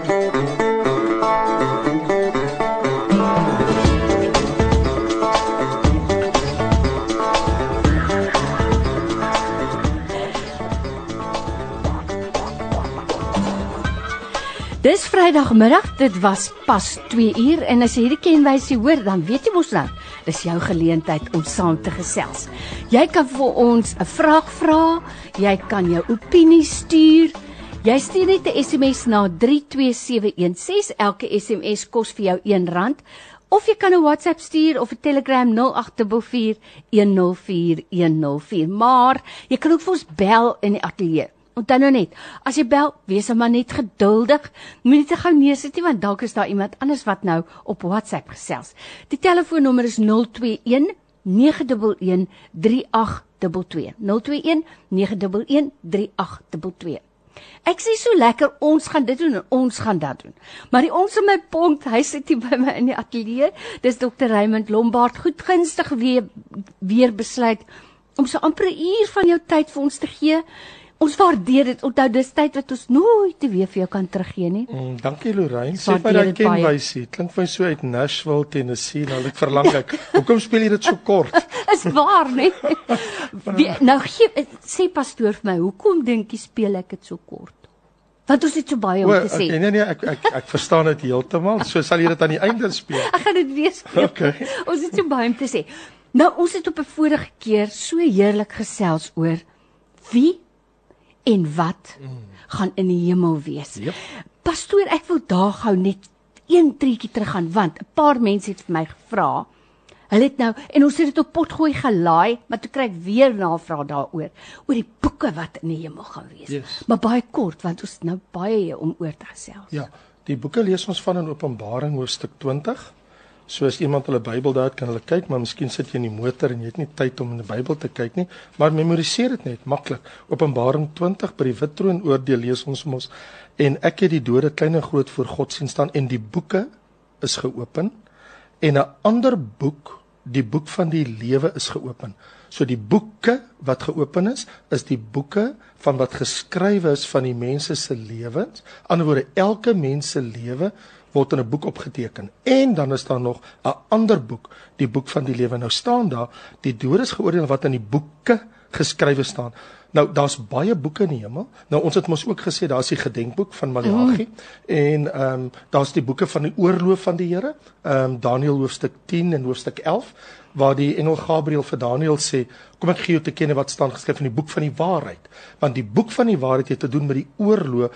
Dis Vrydagmiddag, dit was pas 2 uur en as jy hierdie kenwysie hoor, dan weet jy mos nou, dis jou geleentheid om saam te gesels. Jy kan vir ons 'n vraag vra, jy kan jou opinie stuur. Jy stuur net 'n SMS na 32716. Elke SMS kos vir jou R1 of jy kan 'n WhatsApp stuur of 'n Telegram 0824104104. Maar jy kan ook vir ons bel in die ateljee 0800 Onthou nou net, as jy bel, wees maar net geduldig. Moenie te gou neersit nie want dalk is daar iemand anders wat nou op WhatsApp gesels. Die telefoonnommer is 021 911 3822. 021 911 3822. Ek sê so lekker ons gaan dit doen en ons gaan dat doen. Maar die ons in my pont, hy sit hier by my in die ateljee. Dis Dr. Raymond Lombard goed gunstig weer weer besluit om so amper 'n uur van jou tyd vir ons te gee. Ons waardeer dit. Onthou dis tyd wat ons nooit te weer vir jou kan teruggee nie. Mm, dankie Lorraine. Sê my daai kenwysie. Klink vir my so uit Nashville, Tennessee. Nou ek verlang ek. Hoekom speel jy dit so kort? Is waar, nee. Wie, nou gee sê pastoor vir my, hoekom dink jy speel ek dit so kort? Want ons het so baie om te sê. Okay, nee nee, ek ek ek verstaan dit heeltemal. So sal jy dit aan die einde speel. Ek gaan dit weer speel. Okay. Ons het so baie om te sê. Nou ons het op 'n vorige keer so heerlik gesels oor wie en wat mm. gaan in die hemel wees. Yep. Pastoor, ek wil daar gou net een treetjie teruggaan want 'n paar mense het vir my gevra. Hulle het nou en ons het dit op potgooi gelaai, maar toe kry ek weer navraag daaroor oor die boeke wat in die hemel gaan wees. Yes. Maar baie kort want ons nou baie om oor te gesels. Ja, die boeke lees ons van in Openbaring hoofstuk 20. So as iemand hulle Bybel daar het, kan hulle kyk, maar miskien sit jy in die motor en jy het nie tyd om in die Bybel te kyk nie, maar memoriseer dit net maklik. Openbaring 20 by die wit troon oordeel lees ons mos en ek het die dode klein en groot voor God sien staan en die boeke is geopen en 'n ander boek, die boek van die lewe is geopen. So die boeke wat geopen is, is die boeke van wat geskrywe is van die mense se lewens. Anderswoorde elke mens se lewe word in 'n boek opgeteken. En dan is daar nog 'n ander boek, die boek van die lewe. Nou staan daar die doodes geoordeel wat in die boeke geskrywe staan. Nou daar's baie boeke in die hemel. Nou ons het mos ook gesê daar's die gedenkboek van Maleagi mm. en ehm um, daar's die boeke van die oorloof van die Here. Ehm um, Daniël hoofstuk 10 en hoofstuk 11 waar die engel Gabriël vir Daniël sê, "Kom ek gee jou te kenne wat staan geskryf in die boek van die waarheid." Want die boek van die waarheid het te doen met die oorloof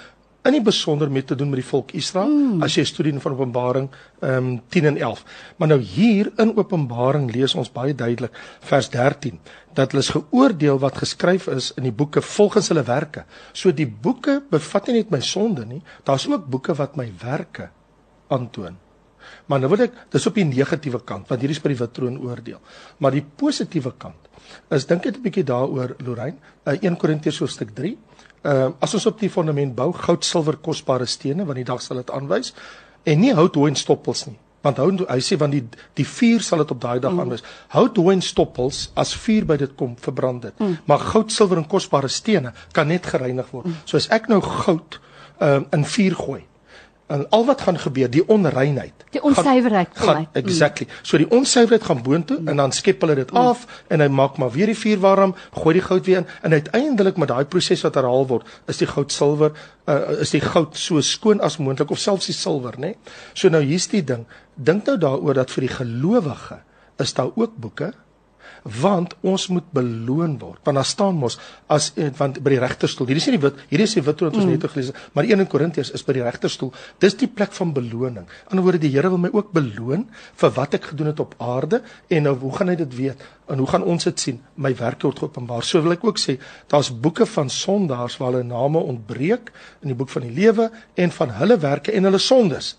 in die besonder met te doen met die volk Israel mm. as jy studie van Openbaring ehm um, 10 en 11. Maar nou hier in Openbaring lees ons baie duidelik vers 13 dat hulle is geoordeel wat geskryf is in die boeke volgens hulle werke. So die boeke bevat nie net my sonde nie, daar's ook boeke wat my werke aantoon. Maar nou wil ek dis op die negatiewe kant want hierdie is by die wit troon oordeel. Maar die positiewe kant is dink net 'n bietjie daaroor Lorraine, uh, 1 Korintiërs hoofstuk 3 Ehm uh, as ons op die fondament bou, goud, silwer, kosbare stene, want die dag sal dit aanwys en nie hout, hooi en stoppels nie. Want hou hy sê want die die vuur sal dit op daai dag mm. aanwys. Hout, hooi en stoppels as vuur by dit kom verbrand dit. Mm. Maar goud, silwer en kosbare stene kan net gereinig word. Mm. So as ek nou goud ehm uh, in vuur gooi, en al wat gaan gebeur, die onreinheid. Die onsuiverheid kom uit. Exactly. So die onsuiverheid gaan boontoe mm. en dan skep hulle dit mm. af en hy maak maar weer die vuur warm, gooi die goud weer in en uiteindelik met daai proses wat herhaal word, is die goud silwer, uh, is die goud so skoon as moontlik of selfs die silwer, né? So nou hier's die ding. Dink nou daaroor dat vir die gelowige is daar ook boeke want ons moet beloon word. Want daar staan mos as eh, want by die regterstoel. Hierdie is nie die wit, hierdie is die wit wat ons mm. net gelees het, maar 1 Korintiërs is by die regterstoel. Dis die plek van beloning. In 'n woorde die Here wil my ook beloon vir wat ek gedoen het op aarde en nou hoe gaan hy dit weet? En hoe gaan ons dit sien? My werk word geopenbaar. So wil ek ook sê, daar's boeke van sondaars waar hulle name ontbreek in die boek van die lewe en van hulle werke en hulle sondes.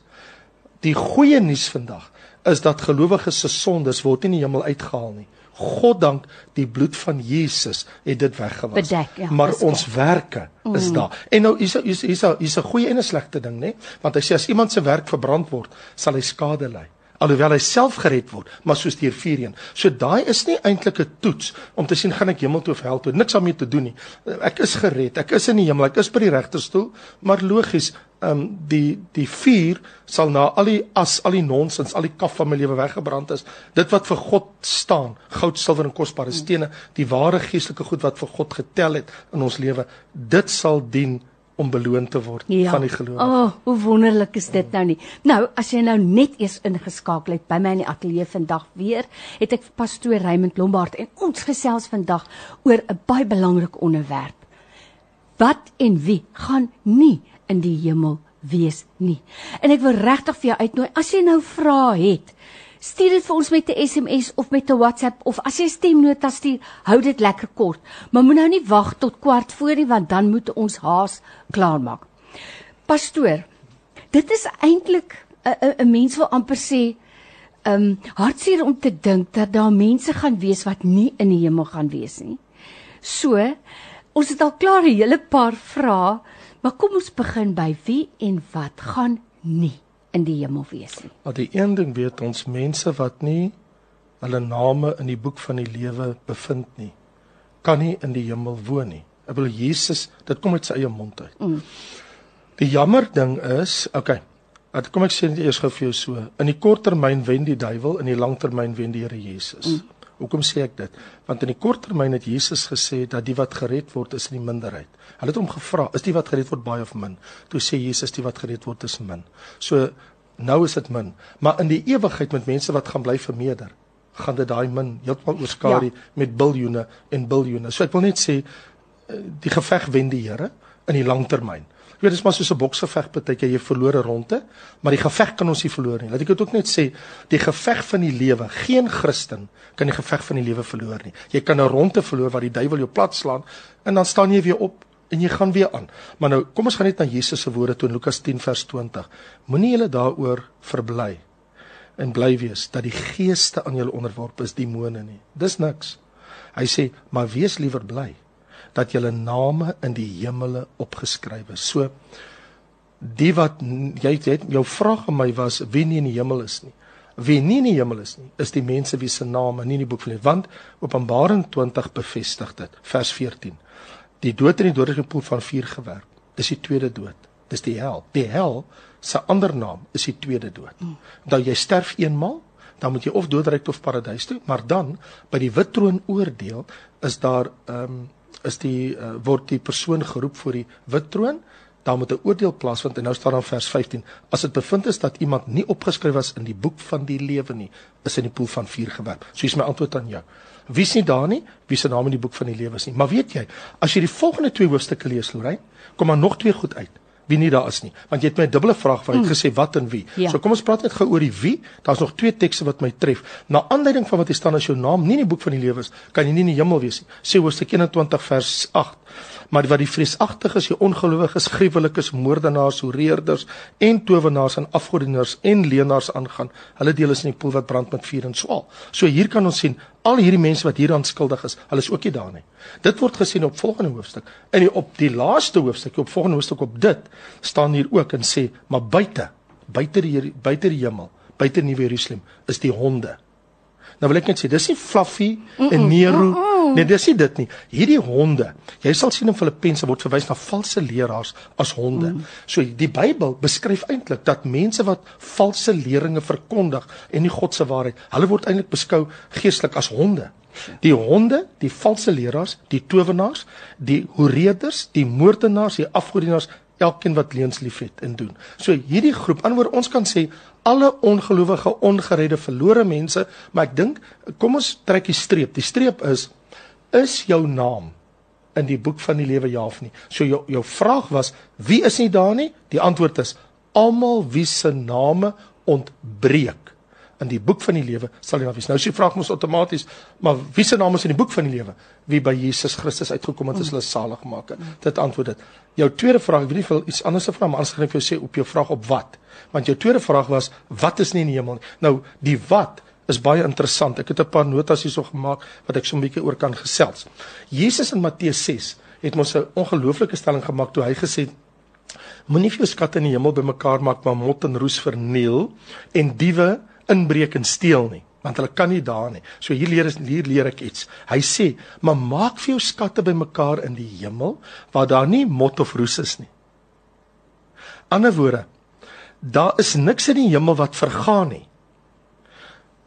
Die goeie nuus vandag is dat gelowiges se sondes word nie in die hemel uitgehaal nie. God dank die bloed van Jesus het dit weggewas. Bedek, ja, maar ons werke is mm. daar. En nou hier's hier's hier's hier's 'n goeie en 'n slegte ding, nê? Want hy sê as iemand se werk verbrand word, sal hy skade ly. Alhoewel hy self gered word, maar soos deur vuur heen. So daai is nie eintlik 'n toets om te sien gaan ek hemel toe of hel toe. Niks daarmee te doen nie. Ek is gered. Ek is in die hemel. Ek is by die regterstoel, maar logies, ehm um, die die vuur sal na al die as, al die nonsens, al die kaf van my lewe weggebrand is. Dit wat vir God staan, goud, silwer en kosbare stene, die ware geestelike goed wat vir God getel het in ons lewe, dit sal dien om beloon te word ja. van die gelowige. O, oh, hoe wonderlik is dit nou nie. Nou, as jy nou net eers ingeskakel het by my in die ateljee vandag weer, het ek pastoor Raymond Lombard en ons gesels vandag oor 'n baie belangrike onderwerp. Wat en wie gaan nie in die hemel wees nie. En ek wil regtig vir jou uitnooi as jy nou vra het, Stuur dit vir ons met 'n SMS of met 'n WhatsApp of as jy stemnota stuur, hou dit lekker kort. Maar moenie nou nie wag tot kwart voor nie want dan moet ons haas klaarmaak. Pastoor, dit is eintlik 'n mens wil amper sê um hartseer om te dink dat daar mense gaan wees wat nie in die hemel gaan wees nie. So, ons het al klaar 'n hele paar vrae, maar kom ons begin by wie en wat gaan nie in die hemel wees nie. Maar die een ding weet ons mense wat nie hulle name in die boek van die lewe bevind nie, kan nie in die hemel woon nie. Ek wil Jesus, dit kom uit sy eie mond uit. Mm. Die jammer ding is, okay. Wat kom ek sê net eers gou vir jou so, in die korttermyn wen die duiwel, in die langtermyn wen die Here Jesus. Mm. Hoekom sê ek dit? Want in die korttermyn het Jesus gesê dat die wat gered word is in die minderheid. Hulle het hom gevra, is die wat gered word baie of min? Toe sê Jesus die wat gered word is min. So nou is dit min, maar in die ewigheid met mense wat gaan bly vermeerder, gaan dit daai min heeltemal oorskadu ja. met biljoene en biljoene. So ek wil net sê eh, die geveg wen die Here in die langtermyn. Weet dis maar soos 'n boksgeveg partykeer jy verloor 'n ronde, maar die geveg kan ons nie verloor nie. Laat ek dit ook net sê, die geveg van die lewe, geen Christen kan die geveg van die lewe verloor nie. Jy kan 'n ronde verloor waar die duiwel jou plat slaan en dan staan jy weer op en jy gaan weer aan. Maar nou, kom ons gaan net na Jesus se woorde toe in Lukas 10 vers 20. Moenie julle daaroor verbly en bly wees dat die geeste aan julle onderworpe is demone nie. Dis niks. Hy sê, maar wees liewer bly dat julle name in die hemele opgeskryf is. So die wat jy het jou vraag aan my was wie nie in die hemel is nie. Wie nie in die hemel is nie, is die mense wie se name nie in die boek van lewe want Openbaring 20 bevestig dit, vers 14. Die dood in die dodelike poel van vuur gewerp. Dis die tweede dood. Dis die hel. Die hel se ander naam is die tweede dood. Onthou jy sterf eenmal, dan moet jy of doodryk of paradys toe, maar dan by die wit troon oordeel is daar ehm um, is die uh, word die persoon geroep voor die wit troon. Dan moet 'n oordeel plaasvind en nou staan daar vers 15 as dit bevind is dat iemand nie opgeskryf was in die boek van die lewe nie is in die poel van vuur gewerp. So is my antwoord aan jou. Wie is nie daar nie wie se naam in die boek van die lewe is nie. Maar weet jy as jy die volgende twee hoofstukke lees Lorraine kom maar nog twee goed uit wie nie daar is nie. Want jy het my 'n dubbele vraag waar jy mm. gesê wat en wie. Ja. so kom ons praat net gou oor die wie. Daar's nog twee tekste wat my tref. Na aanleiding van wat hier staan as jou naam nie in die boek van die lewe is kan jy nie in die hemel wees nie. Sê hoofstuk 21 vers 8 maar wat die vreesagtiges, die ongelowiges, gruwelikes, moordenaars, horeerders en towenaars en afgodienaars en leenaars aangaan, hulle deel is in die poel wat brand met vuur en swaal. So hier kan ons sien al hierdie mense wat hieraan skuldig is, hulle is ook nie daar nie. Dit word gesien op volgende hoofstuk. In die op die laaste hoofstuk, op volgende hoofstuk op dit staan hier ook en sê, maar buite, buite die buite die hemel, buite Nuwe Jerusalem is die honde. Nou wil ek net sê, dis nie Fluffy mm -mm, en Nero. Mm -mm. Nee, dis nie dit nie. Hierdie honde, jy sal sien in Filippense word verwys na valse leraars as honde. Mm. So die Bybel beskryf eintlik dat mense wat valse leringe verkondig en nie God se waarheid, hulle word eintlik beskou geestelik as honde. Die honde, die valse leraars, die towenaars, die horeerders, die moordenaars, die afgodienaars, elkeen wat leuns liefhet en doen. So hierdie groep, anderwoorde ons kan sê alle ongelowige, ongeredde, verlore mense, maar ek dink kom ons trek die streep. Die streep is is jou naam in die boek van die lewe ja of nie. So jou jou vraag was wie is nie daar nie? Die antwoord is almal wie se name ontbreek in die boek van die lewe sal jy wees. Nou as jy vra mos outomaties, maar wie se naam is in die boek van die lewe? Wie by Jesus Christus uitgekom het as hulle salig het. Dit antwoord dit. Jou tweede vraag, ek weet nie veel iets anders te vra, maar gaan ek vir jou sê op jou vraag op wat. Want jou tweede vraag was wat is nie in die hemel nie. Nou die wat is baie interessant. Ek het 'n paar notas hierso gemaak wat ek so 'n bietjie oor kan gesels. Jesus in Matteus 6 het mos 'n ongelooflike stelling gemaak toe hy gesê het Moenie vir jou skatte in die hemel bymekaar maak waar mot en roes verniel en diewe inbreek en steel nie, want hulle kan nie daar nie. So hier leer is hier leer ek iets. Hy sê, "Maar maak vir jou skatte bymekaar in die hemel waar daar nie mot of roes is nie." Ander woorde, daar is niks in die hemel wat vergaan nie.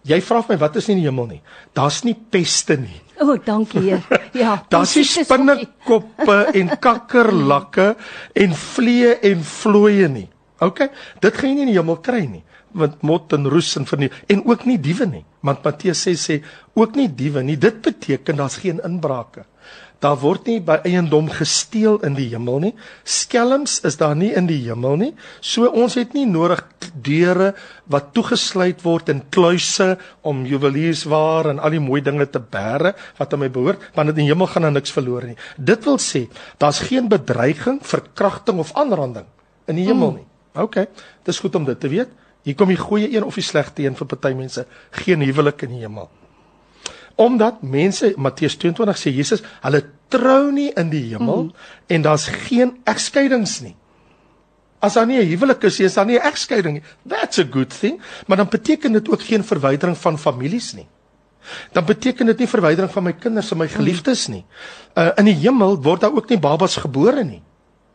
Jy vra my wat is in die hemel nie? Daar's nie peste nie. O, oh, dankie Heer. Ja. Daar's nie spinnekoppe en kakkerlakke en vliee en vlooie nie. OK? Dit gaan jy nie in die hemel kry nie want mot en roes en verniel en ook nie diewe nie want Matteus sê sê ook nie diewe nie dit beteken daar's geen inbrake daar word nie by eiendom gesteel in die hemel nie. Skelms is daar nie in die hemel nie. So ons het nie nodig deure wat toegesluit word in kluise om juweliersware en al die mooi dinge te bære wat aan my behoort want in die hemel gaan daar niks verlore nie. Dit wil sê daar's geen bedreiging verkrachting of aanranding in die hemel nie. OK dis goed om dit te weet. Hier kom die goeie een of die slegte een vir party mense, geen huwelik in die hemel. Omdat mense Matteus 22 sê Jesus, hulle trou nie in die hemel mm. en daar's geen egskeidings nie. As daar nie 'n huwelik is, is daar nie 'n egskeiding nie. That's a good thing, maar dan beteken dit ook geen verwydering van families nie. Dan beteken dit nie verwydering van my kinders en my geliefdes nie. Uh in die hemel word daar ook nie babas gebore nie.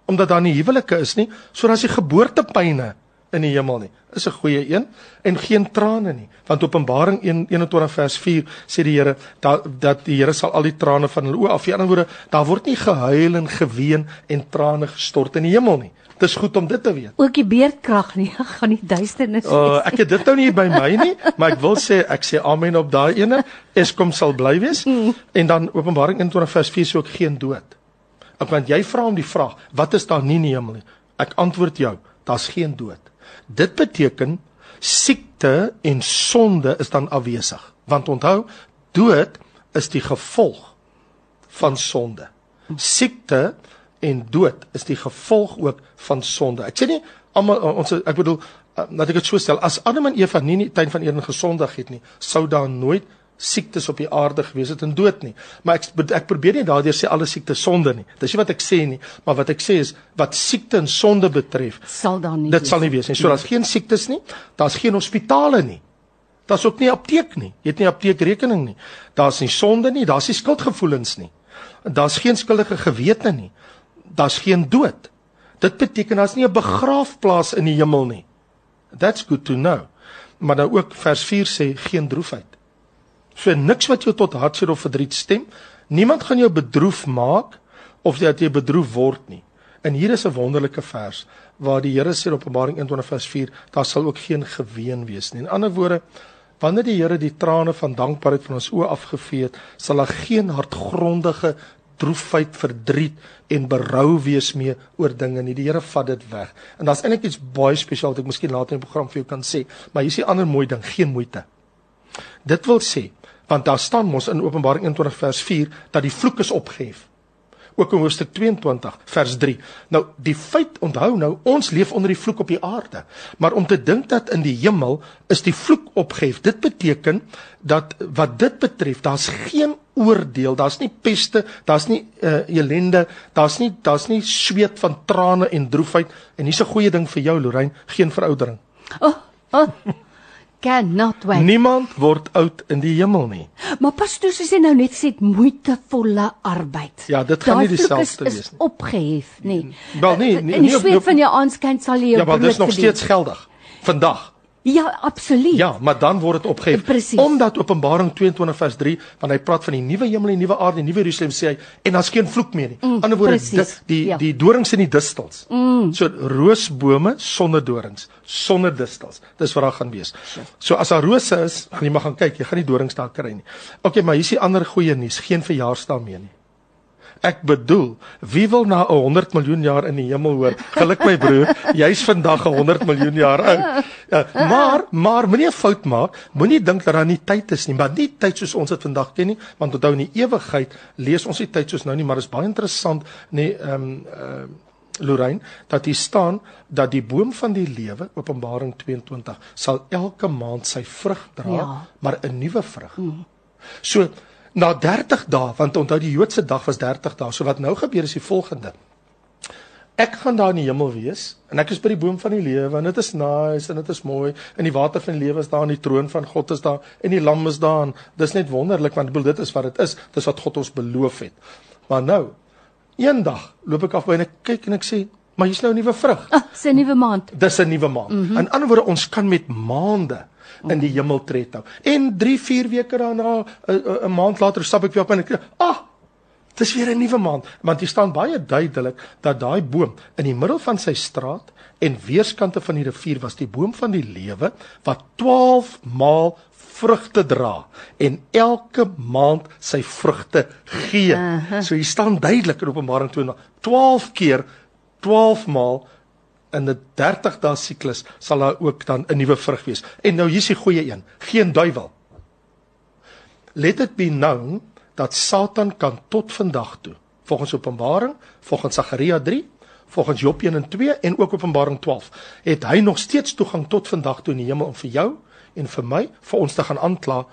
Omdat daar nie huwelike is nie, so daar's die geboortepyne in die hemel nie. Is 'n goeie een en geen trane nie. Want Openbaring 1:21 vers 4 sê die Here dat dat die Here sal al die trane van hulle oë af. In ander woorde, daar word nie gehuil en geween en trane gestort in die hemel nie. Dit is goed om dit te weet. Ook die beerdkrag nie, gaan nie duisternis nie. Uh, ek het dit nou nie by my nie, maar ek wil sê ek sê amen op daai ene. Eskom sal bly wees. Mm. En dan Openbaring 21 vers 4 sê ook geen dood. Ek want jy vra om die vraag, wat is daar nie in die hemel nie? Ek antwoord jou, daar's geen dood. Dit beteken siekte en sonde is dan afwesig. Want onthou, dood is die gevolg van sonde. Siekte en dood is die gevolg ook van sonde. Ek sê nie almal ons ek bedoel dat ek dit so stel as Adam en Eva nie in die tuin van Eden gesondig het nie, sou daar nooit siektes op die aarde gewees het en dood nie. Maar ek ek probeer nie daardeur sê alle siektes sonde nie. Dis nie wat ek sê nie, maar wat ek sê is wat siekte en sonde betref, sal daar nie Dit sal nie wees nie. So daar's geen siektes nie. Daar's geen hospitale nie. Daar's ook nie apteek nie. Jy het nie apteekrekening nie. Daar's nie sonde nie, daar's nie skuldgevoelens nie. Daar's geen skuldige gewete nie. Daar's geen dood. Dit beteken daar's nie 'n begraafplaas in die hemel nie. That's good to know. Maar nou ook vers 4 sê geen droefheid. So niks wat jou tot hartseer of verdriet stem. Niemand gaan jou bedroef maak of dat jy bedroef word nie. En hier is 'n wonderlike vers waar die Here sê in Openbaring 21 vers 4, daar sal ook geen geween wees nie. In ander woorde, wanneer die Here die trane van dankbaarheid van ons oë afgevee het, sal daar geen hartgrondige droefheid, verdriet en berou wees meer oor dinge nie. Die Here vat dit weg. En daar's eintlik iets baie spesiaal wat ek miskien later in die program vir jou kan sê, maar hier is 'n ander mooi ding, geen moeite. Dit wil sê want daar staan mos in Openbaring 21 vers 4 dat die vloek is opgehef. Ook in hoofstuk 22 vers 3. Nou die feit onthou nou ons leef onder die vloek op die aarde, maar om te dink dat in die hemel is die vloek opgehef, dit beteken dat wat dit betref, daar's geen oordeel, daar's nie peste, daar's nie uh, ellende, daar's nie daar's nie sweet van trane en droefheid en hier's 'n goeie ding vir jou Lorraine, geen veroudering. Oh, oh cannot wait. Niemand word oud in die hemel nie. Maar pastoor sê nou net sê moeitevolle arbeid. Ja, dit gaan nie dieselfde wees nie. opgehef, nee. Wel nee, nee, nie. In die sweet van jou aanskyn sal jy Ja, maar dit is nog steeds geldig. Vandag. Ja, absoluut. Ja, maar dan word dit opgehef. Precies. Omdat Openbaring 22 vers 3, want hy praat van die nuwe hemel en die nuwe aarde, die nuwe Jerusalem sê hy en daar's geen vloek meer nie. Mm, Ander woorde, die die, ja. die dorings en die distels. Mm. So roosbome sonder dorings, sonder distels. Dis wat daar gaan wees. So as daar rose is, gaan jy maar gaan kyk, jy gaan nie dorings daar kry nie. Okay, maar hier is die ander goeie nuus, geen verjaarsdag meer nie. Ek bedoel, wie wil na 'n 100 miljoen jaar in die hemel hoor? Geluk my broer, jy's vandag 'n 100 miljoen jaar oud. Ja, maar maar moenie 'n fout maak. Moenie dink dat daar nie tyd is nie, maar nie tyd soos ons dit vandag ken nie, want onthou in die ewigheid lees ons nie tyd soos nou nie, maar dit is baie interessant, nê, ehm um, ehm uh, Lorraine, dat hier staan dat die boom van die lewe, Openbaring 22, sal elke maand sy vrug dra, ja. maar 'n nuwe vrug. Mm. So na 30 dae, want onthou die Joodse dag was 30 dae. So wat nou gebeur is die volgende. Ek gaan daar in die hemel wees en ek is by die boom van die lewe en dit is nice en dit is mooi en die water van die lewe is daar en die troon van God is daar en die lam is daar. En dis net wonderlik want bedoel dit is wat dit is. Dis wat God ons beloof het. Maar nou eendag loop ek af by en ek kyk en ek sê, "Maar hier's nou 'n nuwe vrug." Ah, dis 'n nuwe maand. Dis 'n nuwe maand. Mm -hmm. In ander woorde, ons kan met maande in die hemel tred nou. En 3, 4 weke daarna, 'n maand later stap ek weer op en ek ag, ah, dis weer 'n nuwe maand, want hier staan baie duidelik dat daai boom in die middel van sy straat en weerskante van die rivier was die boom van die lewe wat 12 maal vrugte dra en elke maand sy vrugte gee. Uh -huh. So hier staan duidelik in Openbaring 2 12 keer 12 maal in 'n 30 dae siklus sal daar ook dan 'n nuwe vrug wees. En nou hier's die goeie een, geen duiwel. Let it be known dat Satan kan tot vandag toe, volgens Openbaring, volgens Sagaria 3, volgens Job 1 en 2 en ook Openbaring 12, het hy nog steeds toegang tot vandag toe in die hemel om vir jou en vir my vir ons te gaan aankla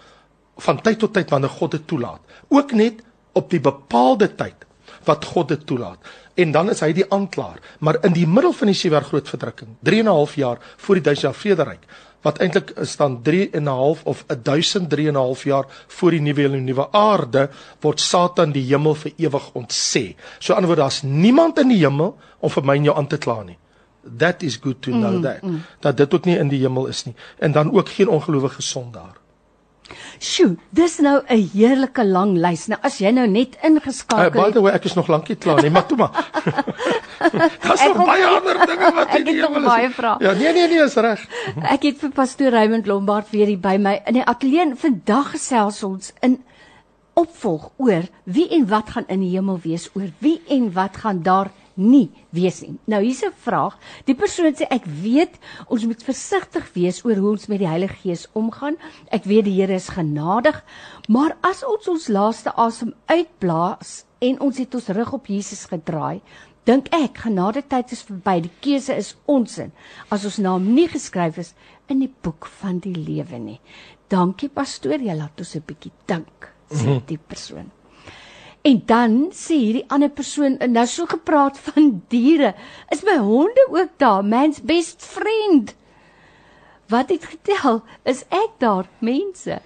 van tyd tot tyd wanneer God dit toelaat. Ook net op die bepaalde tyd wat God dit toelaat. En dan is hy die aanklaer. Maar in die middel van die sewe groot verdrukking, 3 en 'n half jaar voor die duisend jaar vrederyk, wat eintlik is dan 3 en 'n half of 1003 en 'n half jaar voor die nuwe en nuwe aarde, word Satan die hemel vir ewig ontsê. So anderswoord daar's niemand in die hemel om vir my en jou aan te kla nie. That is good to know mm, that. Mm. Dat dit ook nie in die hemel is nie. En dan ook geen ongelowige sondaar. Sjoe, dis nou 'n heerlike lang lys. Nou as jy nou net ingeskakel het. Uh, by the way, ek is nog lankie klaar nie, maar toe maar. Daar's nog baie ander dinge wat ek hier wil baie vra. Ja, nee nee nee, is reg. ek het vir pastoor Raymond Lombard weer hier by my in die ateljee vandag gesels ons in opvolg oor wie en wat gaan in die hemel wees, oor wie en wat gaan daar nie wees nie. Nou hier's 'n vraag. Die persoon sê ek weet ons moet versigtig wees oor hoe ons met die Heilige Gees omgaan. Ek weet die Here is genadig, maar as ons ons laaste asem uitblaas en ons het ons rug op Jesus gedraai, dink ek genade tyd is verby. Die keuse is ons in. As ons naam nie geskryf is in die boek van die lewe nie. Dankie pastoor, jy laat ons 'n bietjie dink, sê mhm. die persoon. En dan sê hierdie ander persoon nou so gepraat van diere. Is my honde ook daar? Man's best friend. Wat het getel? Is ek daar, mense?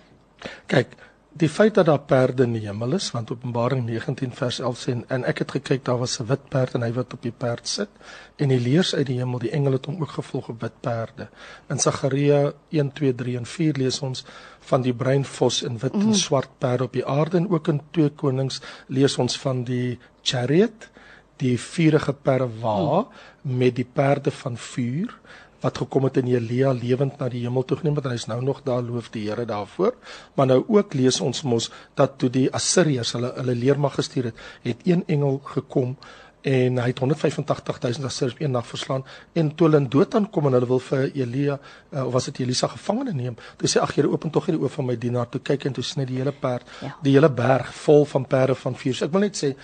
Kyk, die feit dat daar perde in die hemel is, want Openbaring 19 vers 11 sê en ek het gekyk daar was 'n wit perd en hy wat op die perd sit en die leers uit die hemel, die engele het hom ook gevolg op wit perde. In Sagaria 1 2 3 en 4 lees ons van die bruin vos en wit mm. en swart perde op die aarde en ook in 2 Konings lees ons van die chariot, die vuurige perde wa mm. met die perde van vuur wat gekom het in Elia lewend na die hemel toe geneem het en hy's nou nog daar loof die Here daarvoor. Maar nou ook lees ons mos dat toe die Assiriërs hulle hulle leermag gestuur het, het een engel gekom en hy het 185000 Assiriërs een nag verslaan en toe hulle in Dothan kom en hulle wil vir Elia uh, of was dit Elisa gevangene neem. Toe sê ag Here open tog hierdie oë van my dienaar toe kyk en toe sny die hele perd, ja. die hele berg vol van perde van vuur. So ek wil net sê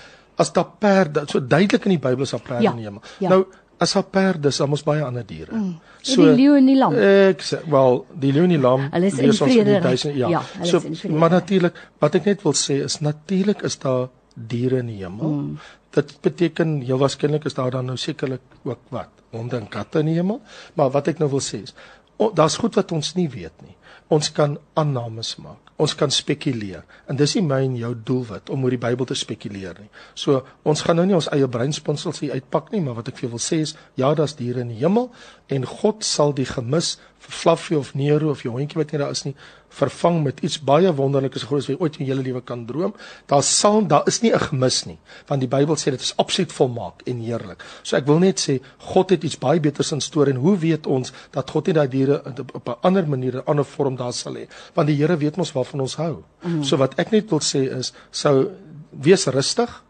as daar perde so duidelik in die Bybel is daar perde ja. in die hemel. Ja. Nou as daar perde is, dan mos baie ander diere. Mm. So die leeu en die lam. Ek sê wel, die leeu en die lam lees ons in die duisend ja. ja so maar natuurlik, wat ek net wil sê is natuurlik is daar diere in die hemel. Mm. Dit beteken heel waarskynlik is daar dan nou sekerlik ook wat honde en katte in die hemel, maar wat ek nou wil sê is, daar's goed wat ons nie weet nie. Ons kan aannames maak ons kan spekuleer. En dis nie my en jou doelwit om oor die Bybel te spekuleer nie. So ons gaan nou nie ons eie breinsponsels hier uitpak nie, maar wat ek vir jou wil sê is ja, daar's diere in die hemel en God sal die gemis vir Fluffy of Nero of jou hondjie wat nie daar is nie vervang met iets baie wonderliks groot wat jy ooit in jou hele lewe kan droom. Daar sal daar is nie 'n gemis nie, want die Bybel sê dit is absoluut volmaak en heerlik. So ek wil net sê God het iets baie beters in store en hoe weet ons dat God nie daai diere op 'n ander manier, 'n ander vorm daar sal hê? Want die Here weet mos waarvan ons hou. Mm. So wat ek net wil sê is sou wees rustig.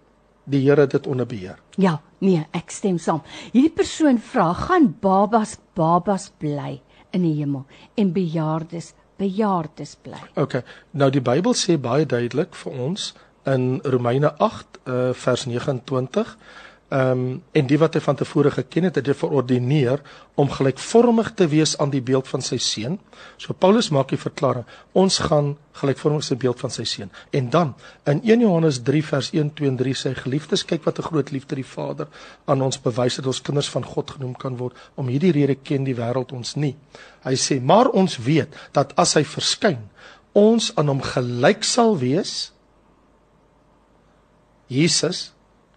Die Here dit onder beheer. Ja, nee, ek stem saam. Hierdie persoon vra, gaan babas babas bly in die hemel en bejaardes bejaardes bly. OK. Nou die Bybel sê baie duidelik vir ons in Romeine 8 uh, vers 29 Ehm um, en die wat hy van tevore geken het, het hy verordineer om gelykvormig te wees aan die beeld van sy seun. So Paulus maak die verklaring, ons gaan gelykvormig sy beeld van sy seun. En dan in 1 Johannes 3 vers 1 2 en 3 sê geliefdes, kyk wat 'n groot liefde die Vader aan ons bewys dat ons kinders van God genoem kan word. Om hierdie rede ken die wêreld ons nie. Hy sê, maar ons weet dat as hy verskyn, ons aan hom gelyk sal wees. Jesus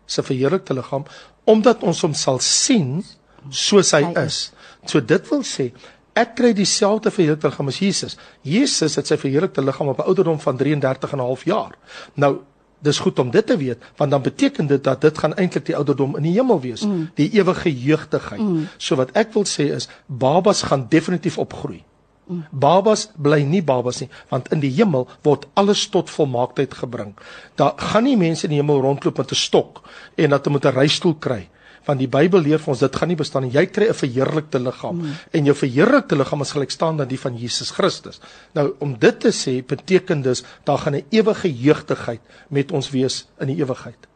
se verheerlikte liggaam omdat ons hom sal sien soos hy is. So dit wil sê ek kry dieselfde verheerlikte liggaam as Jesus. Jesus het sy verheerlikte liggaam op 'n ouderdom van 33 en 'n half jaar. Nou dis goed om dit te weet want dan beteken dit dat dit gaan eintlik die ouderdom in die hemel wees, mm. die ewige jeugdigheid. Mm. So wat ek wil sê is babas gaan definitief opgroei. Babas bly nie babas nie, want in die hemel word alles tot volmaaktheid gebring. Daar gaan nie mense in die hemel rondloop met 'n stok en dat hulle met 'n reistool kry, want die Bybel leer vir ons dit gaan nie bestaan nie. Jy kry 'n verheerlikte liggaam mm. en jou verheerlikte liggaam is gelykstaand aan die van Jesus Christus. Nou om dit te sê beteken dus daar gaan 'n ewige jeugdigheid met ons wees in die ewigheid.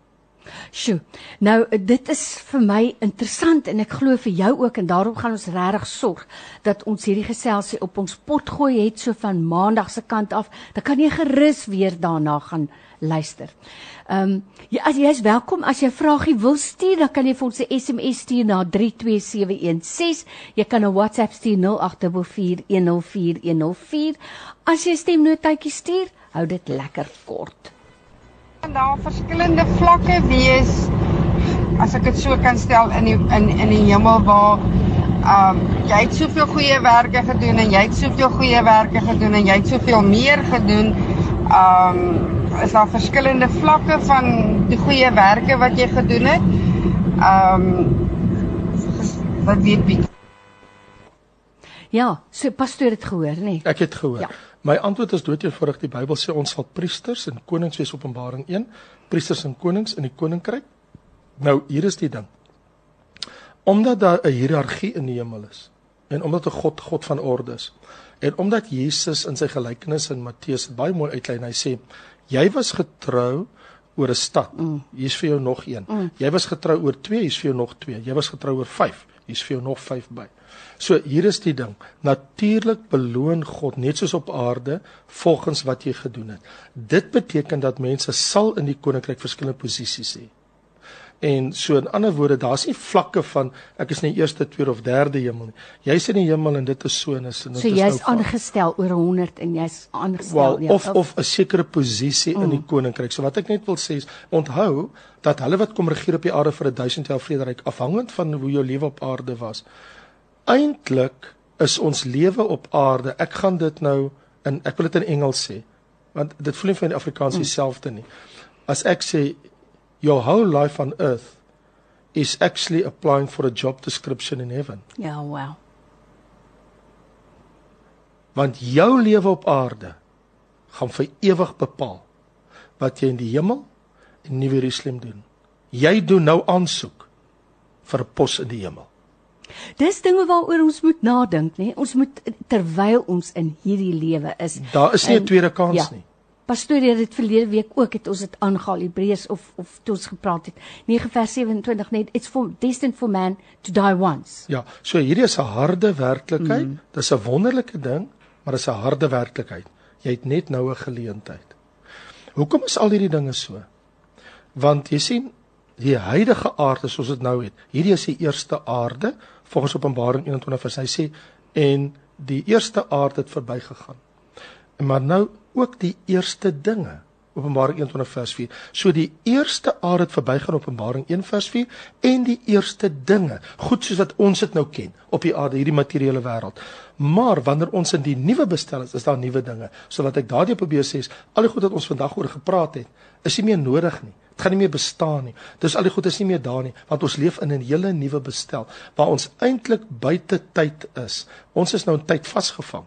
Sjoe. Nou dit is vir my interessant en ek glo vir jou ook en daarom gaan ons regtig sorg dat ons hierdie geselsie op ons pot gooi het so van maandag se kant af. Dan kan jy gerus weer daarna gaan luister. Ehm um, ja, as jy is welkom as jy vragie wil stuur, dan kan jy vir ons 'n SMS stuur na 32716. Jy kan 'n WhatsApp stuur 0824104104. As jy stemnotetjie stuur, hou dit lekker kort daar verskillende vlakke wees as ek dit so kan stel in die in in die hemel waar um jy het soveel goeie werke gedoen en jy het soveel goeie werke gedoen en jy het soveel meer gedoen. Um is daar verskillende vlakke van die goeie werke wat jy gedoen het. Um wat weet wie Ja, so pastoor het gehoor, nê? Nee. Ek het gehoor. Ja. My antwoord is doodeenvoudig die Bybel sê ons sal priesters en konings wees Openbaring 1, priesters en konings in die koninkryk. Nou, hier is die ding. Omdat daar 'n hiërargie in die hemel is en omdat 'n God God van orde is en omdat Jesus in sy gelykenis in Matteus baie mooi uitlei en hy sê jy was getrou oor 'n stad. Mm. Hier's vir jou nog een. Mm. Jy was getrou oor 2, hier's vir jou nog 2. Jy was getrou oor 5, hier's vir jou nog 5 by. So hier is die ding. Natuurlik beloon God net soos op aarde volgens wat jy gedoen het. Dit beteken dat mense sal in die koninkryk verskillende posisies hê. En so in ander woorde, daar's nie vlakke van ek is in die eerste, tweede of derde hemel nie. Jy's in die hemel en dit is so en is en dit so is nou. So jy's aangestel oor 100 en jy's aangestel well, ja, of of 'n sekere posisie mm. in die mm. koninkryk. So wat ek net wil sê is onthou dat hulle wat kom regeer op die aarde vir 1000 jaar vrederyk afhangend van hoe jou lewe op aarde was eintlik is ons lewe op aarde. Ek gaan dit nou in ek wil dit in Engels sê want dit voel nie vir die Afrikaans mm. dieselfde nie. As ek sê your whole life on earth is actually applying for a job description in heaven. Ja, yeah, wow. Want jou lewe op aarde gaan vir ewig bepaal wat jy in die hemel en Nuwe Jerusalem doen. Jy doen nou aansoek vir 'n pos in die hemel. Dis dinge waaroor ons moet nadink, nê? Ons moet terwyl ons in hierdie lewe is. Daar is nie 'n tweede kans ja, nie. Pastoor het dit verlede week ook het ons dit aangehaal Hebreërs of of toe ons gepraat het 9 vers 27 net it's for destined for man to die once. Ja, so hierdie is 'n harde werklikheid. Mm. Dis 'n wonderlike ding, maar dis 'n harde werklikheid. Jy het net nou 'n geleentheid. Hoekom is al hierdie dinge so? Want jy sien die huidige aarde soos dit nou het. Hierdie is die eerste aarde volgens Openbaring 21 vers hy sê en die eerste aarde het verbygegaan. Maar nou ook die eerste dinge. Openbaring 21 vers 4. So die eerste aarde het verbygaan Openbaring 1 vers 4 en die eerste dinge, goed soos wat ons dit nou ken op die aarde, hierdie materiële wêreld. Maar wanneer ons in die nuwe bestel is, is daar nuwe dinge. So wat ek daardie probeer sê is, al die goed wat ons vandag oor gepraat het, is nie meer nodig nie. Dit gaan nie meer bestaan nie. Dis al die goed is nie meer daar nie, want ons leef in 'n hele nuwe bestel waar ons eintlik buite tyd is. Ons is nou in tyd vasgevang.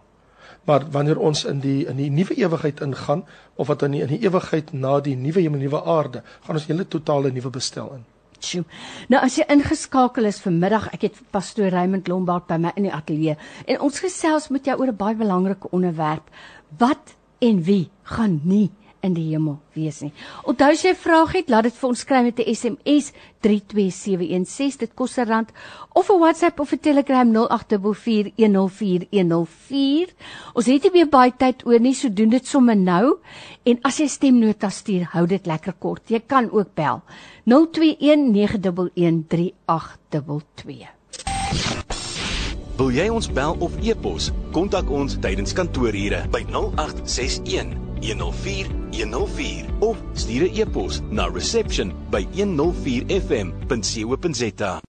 Maar wanneer ons in die in die nuwe ewigheid ingaan of wat in die, in die ewigheid na die nuwe hemel en nuwe aarde, gaan ons 'n hele totale nuwe bestel in. Tjoe. Nou as jy ingeskakel is vanmiddag, ek het pastoor Raymond Lombard by my in die ateljee en ons gesels met jou oor 'n baie belangrike onderwerp. Wat en wie gaan nie in die hemel wees nie. Onthou as jy 'n vraag het, laat dit vir ons skryf met 'n SMS 32716. Dit kos 'n rand of 'n WhatsApp of 'n Telegram 0824104104. Ons het nie meer baie tyd oor nie, so doen dit sommer nou. En as jy stemnota stuur, hou dit lekker kort. Jy kan ook bel 0219113822. Wil jy ons bel of e-pos? Kontak ons tydens kantoorure by 0861 104 104 of stuur 'n e-pos na reception@104fm.co.za.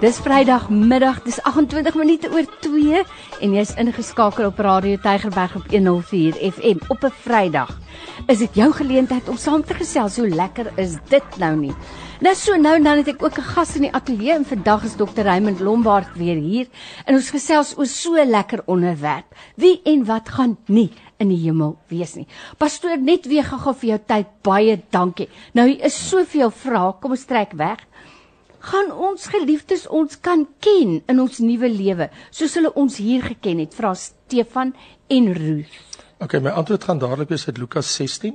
Dis Vrydag middag, dis 28 minute oor 2 en jy's ingeskakel op Radio Tygerberg op 104 FM op 'n Vrydag. Is dit jou geleentheid om saam te gesels? Hoe lekker is dit nou nie? Nou so nou dan het ek ook 'n gas in die ateljee en vandag is Dr. Raymond Lombard weer hier en ons gesels oor so lekker onderwerp. Wie en wat gaan nie in die hemel wees nie. Pastoor, net weer gou vir jou tyd. Baie dankie. Nou hier is soveel vrae. Kom ons trek weg gaan ons geliefdes ons kan ken in ons nuwe lewe soos hulle ons hier geken het vra Stefan en Ruth. OK, my antwoord gaan dadelik wees uit Lukas 16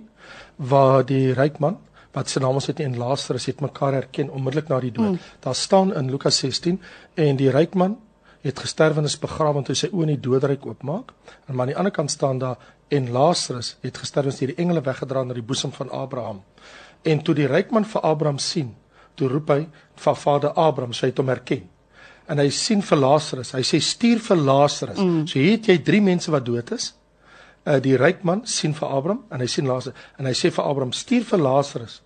waar die ryk man wat sy naam is het en Lazarus het mekaar herken onmiddellik na die dood. Mm. Daar staan in Lukas 16 en die ryk man het gesterf en is begrawe toe sy oë in die doodryk oopmaak. En maar aan die ander kant staan daar en Lazarus het gesterf en deur die engele weggedra na die boesem van Abraham. En toe die ryk man vir Abraham sien toe roep hy van vader Abraham, sy het hom herken. En hy sien vir Lazarus. Hy sê stuur vir Lazarus. Mm. So hier het jy drie mense wat dood is. Uh die ryk man sien vir Abraham en hy sien Lazarus en hy sê vir Abraham stuur vir Lazarus.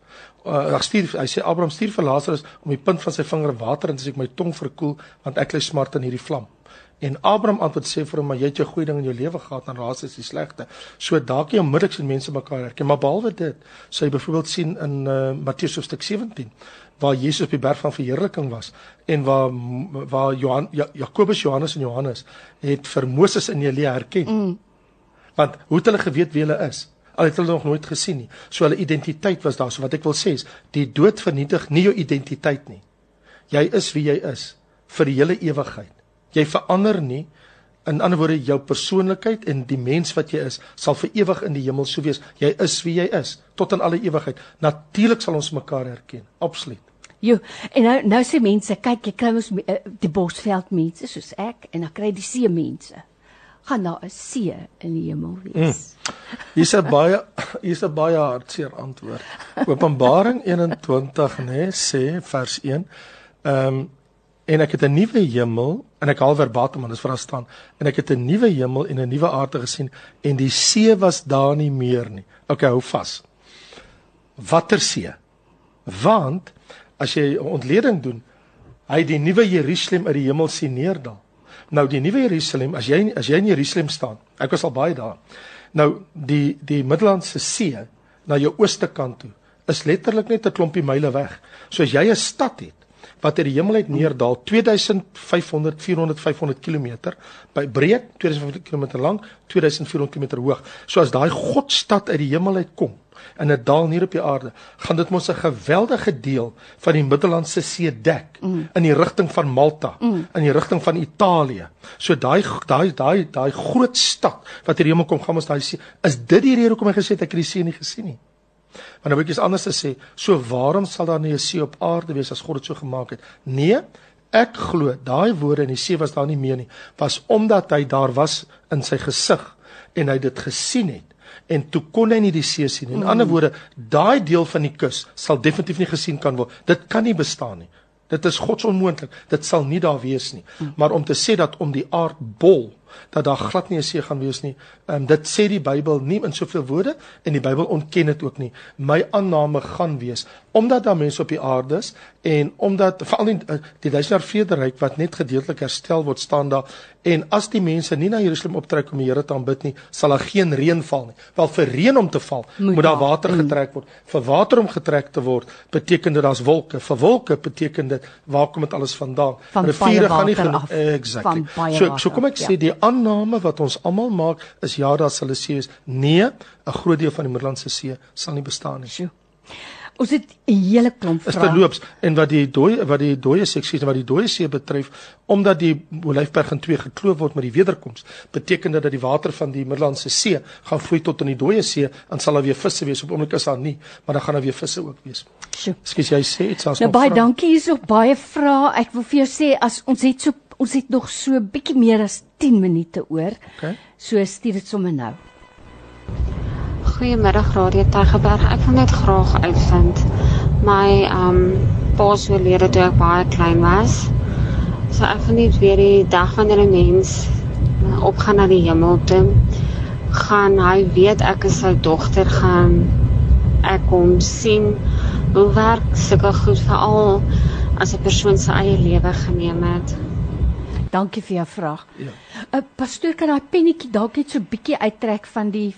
Uh stuur hy sê Abraham stuur vir Lazarus om die punt van sy vinger water in te sit my tong verkoel want ek ly smart in hierdie vlam. En Abraham antwoord sê vir hom maar jy het jou goeie ding in jou lewe gehad en raas is die slegte. So dalk jy onmiddellik sien mense mekaar herken, maar behalwe dit, sê jy byvoorbeeld sien in uh Matteus hoofstuk 17 waar Jesus op die berg van verheerliking was en waar waar Johan ja, Jakobus Johannes en Johannes het vir Moses en Elia herken. Mm. Want hoe het hulle geweet wie hulle is? Al het hulle nog nooit gesien nie. So hulle identiteit was daar. So wat ek wil sê is, die dood vernietig nie jou identiteit nie. Jy is wie jy is vir die hele ewigheid. Jy verander nie In ander woorde, jou persoonlikheid en die mens wat jy is, sal vir ewig in die hemel sou wees. Jy is wie jy is tot in alle ewigheid. Natuurlik sal ons mekaar herken. Absoluut. Jo, en nou nou sê mense, kyk, jy kry ons uh, die bosveld mense soos ek en dan kry die see mense. Gaan daar 'n see in die hemel wees. Mm. Hier's 'n baie hier's 'n baie hartseer antwoord. Openbaring 21 nê nee, sê vers 1. Ehm um, en ek het 'n nuwe hemel en ek haal verbatim want dit vra staan en ek het 'n nuwe hemel en 'n nuwe aarde gesien en die see was daar nie meer nie. Okay, hou vas. Watter see? Want as jy ontleding doen, hy die nuwe Jerusalem uit die hemel sien neerdal. Nou die nuwe Jerusalem, as jy as jy in Jerusalem staan, ek was al baie daar. Nou die die Middellandse See na jou ooste kant toe is letterlik net 'n klompie myle weg. So as jy 'n stad het wat uit die hemel uit neerdal 2500 400 500 km by breed 2500 km lank 2400 km hoog so as daai godstad uit die hemel uit kom in 'n dal neer op die aarde gaan dit mos 'n geweldige deel van die Middellandse See dek mm. in die rigting van Malta mm. in die rigting van Italië so daai daai daai daai groot stad wat uit die hemel kom gaan ons daai see is dit die rede hoekom hy gesê het ek het die see nie gesien nie Maar nou wil ek iets anders te sê. So waarom sal daar nie 'n see op aarde wees as God dit so gemaak het? Nee, ek glo daai woorde in die see was daar nie meer nie. Was omdat hy daar was in sy gesig en hy dit gesien het en toe kon hy nie die see sien. In mm. ander woorde, daai deel van die kus sal definitief nie gesien kan word. Dit kan nie bestaan nie. Dit is godsonmoontlik. Dit sal nie daar wees nie. Mm. Maar om te sê dat om die aardbol dat daar glad nie 'n see gaan wees nie. Ehm um, dit sê die Bybel nie in soveel woorde en die Bybel ontken dit ook nie. My aanname gaan wees omdat daar mense op die aarde is en omdat veral die, eh, die duisendjaar vrederyk wat net gedeeltelik herstel word staan daar en as die mense nie na Jerusalem optrek om die Here te aanbid nie, sal daar geen reën val nie. Wel vir reën om te val, moet, moet daar water mm. getrek word. Vir water om getrek te word, beteken dit daar's wolke. Vir wolke beteken dit waar kom dit alles vandaan? Van Riviere gaan nie genoeg. Exactly. So so kom ek ja. sê die aanname wat ons almal maak is ja, daar sal 'n see wees. Nee, 'n groot deel van die Middellandse See sal nie bestaan nie. Ons het 'n hele klomp is vrae. terloops en wat die dooie wat die dooie seksies en wat die dooie see betref omdat die Olyfberg in twee gekloof word met die wederkoms beteken dit dat die water van die Middellandse See gaan vloei tot in die dooie see en sal daar weer visse wees op oomblik is daar nie maar dan gaan daar weer visse ook wees. Ekskuus jy sê iets as Nou baie dankie hierso baie vrae. Ek wil vir jou sê as ons het so ons het nog so bietjie meer as 10 minute oor. Okay. So stuur dit sommer nou. Goeiemiddag Radio Tygerberg. Ek wil net graag uitvind my um pa's oorlede toe ek baie klein was. So ek wil net weer die dag wanneer 'n mens opgaan na die hemel toe, gaan hy weet ek is sy dogter gaan ek hom sien hoe werk sulke goed veral as 'n persoon sy eie lewe geneem het. Dankie vir jou vraag. Ja. uh, Pastoor kan daai pennetjie dalk net so bietjie uittrek van die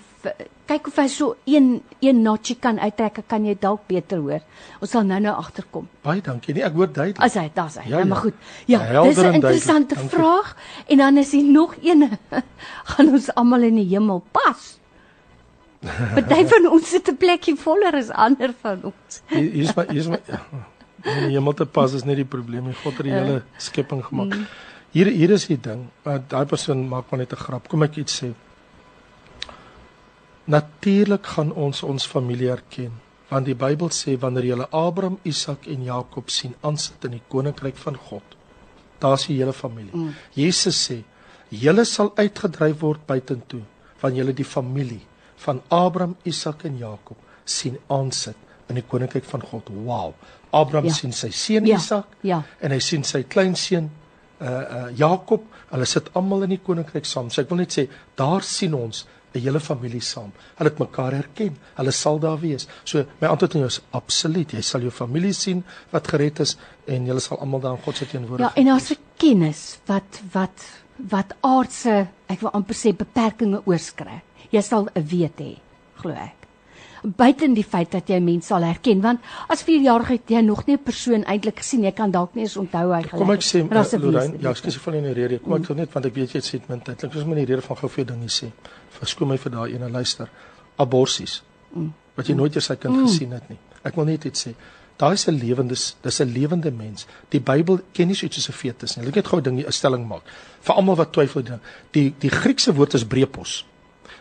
kyk of hy so een een notchie kan uittrek, kan jy dalk beter hoor. Ons sal nou-nou agterkom. Baie dankie. Nee, ek hoor duidelik. As hy, daar's hy. Ja, Ja, ja. maar ja. goed. Ja, Helder dis 'n interessante Dankie. vraag en dan is hier nog een gaan ons almal in die hemel pas. Party van ons sit 'n plekkie voller as ander van ons. Hier hier is my hier is my ja, om die hemel te pas is nie die probleem nie. God het die hele skepping gemaak. Hier hier is die ding. Daai persoon maak maar net 'n grap. Kom ek iets sê. Natuurlik gaan ons ons familie erken. Want die Bybel sê wanneer jy Abraham, Isak en Jakob sien aansit in die koninkryk van God, daar's die hele familie. Mm. Jesus sê, julle sal uitgedryf word buitentoe van julle die familie van Abraham, Isak en Jakob sien aansit in die koninkryk van God. Wow. Abraham ja. sien sy seun Ja, Isak ja. en hy sien sy kleinseun uh uh Jakob. Hulle sit almal in die koninkryk saam. So ek wil net sê, daar sien ons 'n hele familie saam. Hulle het mekaar herken. Hulle sal daar wees. So my antwoord aan jou is absoluut. Jy sal jou familie sien wat gered is en julle sal almal daar in God se Ja, teenwoordigheid. en daar's 'n kennis wat wat wat aardse, ek wil amper sê beperkings oorskry. Jy sal 'n weet hê, glo ek. Buiten die feit dat jy mense sal herken want as 4-jarige het jy nog nie 'n persoon eintlik gesien jy kan dalk nie eens onthou hy gelyk Kom ek sê uh, Lorraine, ja, ekskuus in die rede. Kom ek sê net want ek weet jy het sê min tyd. Ek wil net die rede van gou vir jou dingie sê. Verskoon my vir daai ene luister. Aborsies. Wat jy nooit eers sy kind gesien het nie. Ek wil net iets sê. Daai is 'n lewende dis 'n lewende mens. Die Bybel ken nie so iets soos 'n fetus nie. Ek net gou 'n ding 'n stelling maak. Vir almal wat twyfel die die die Griekse woord is brepos.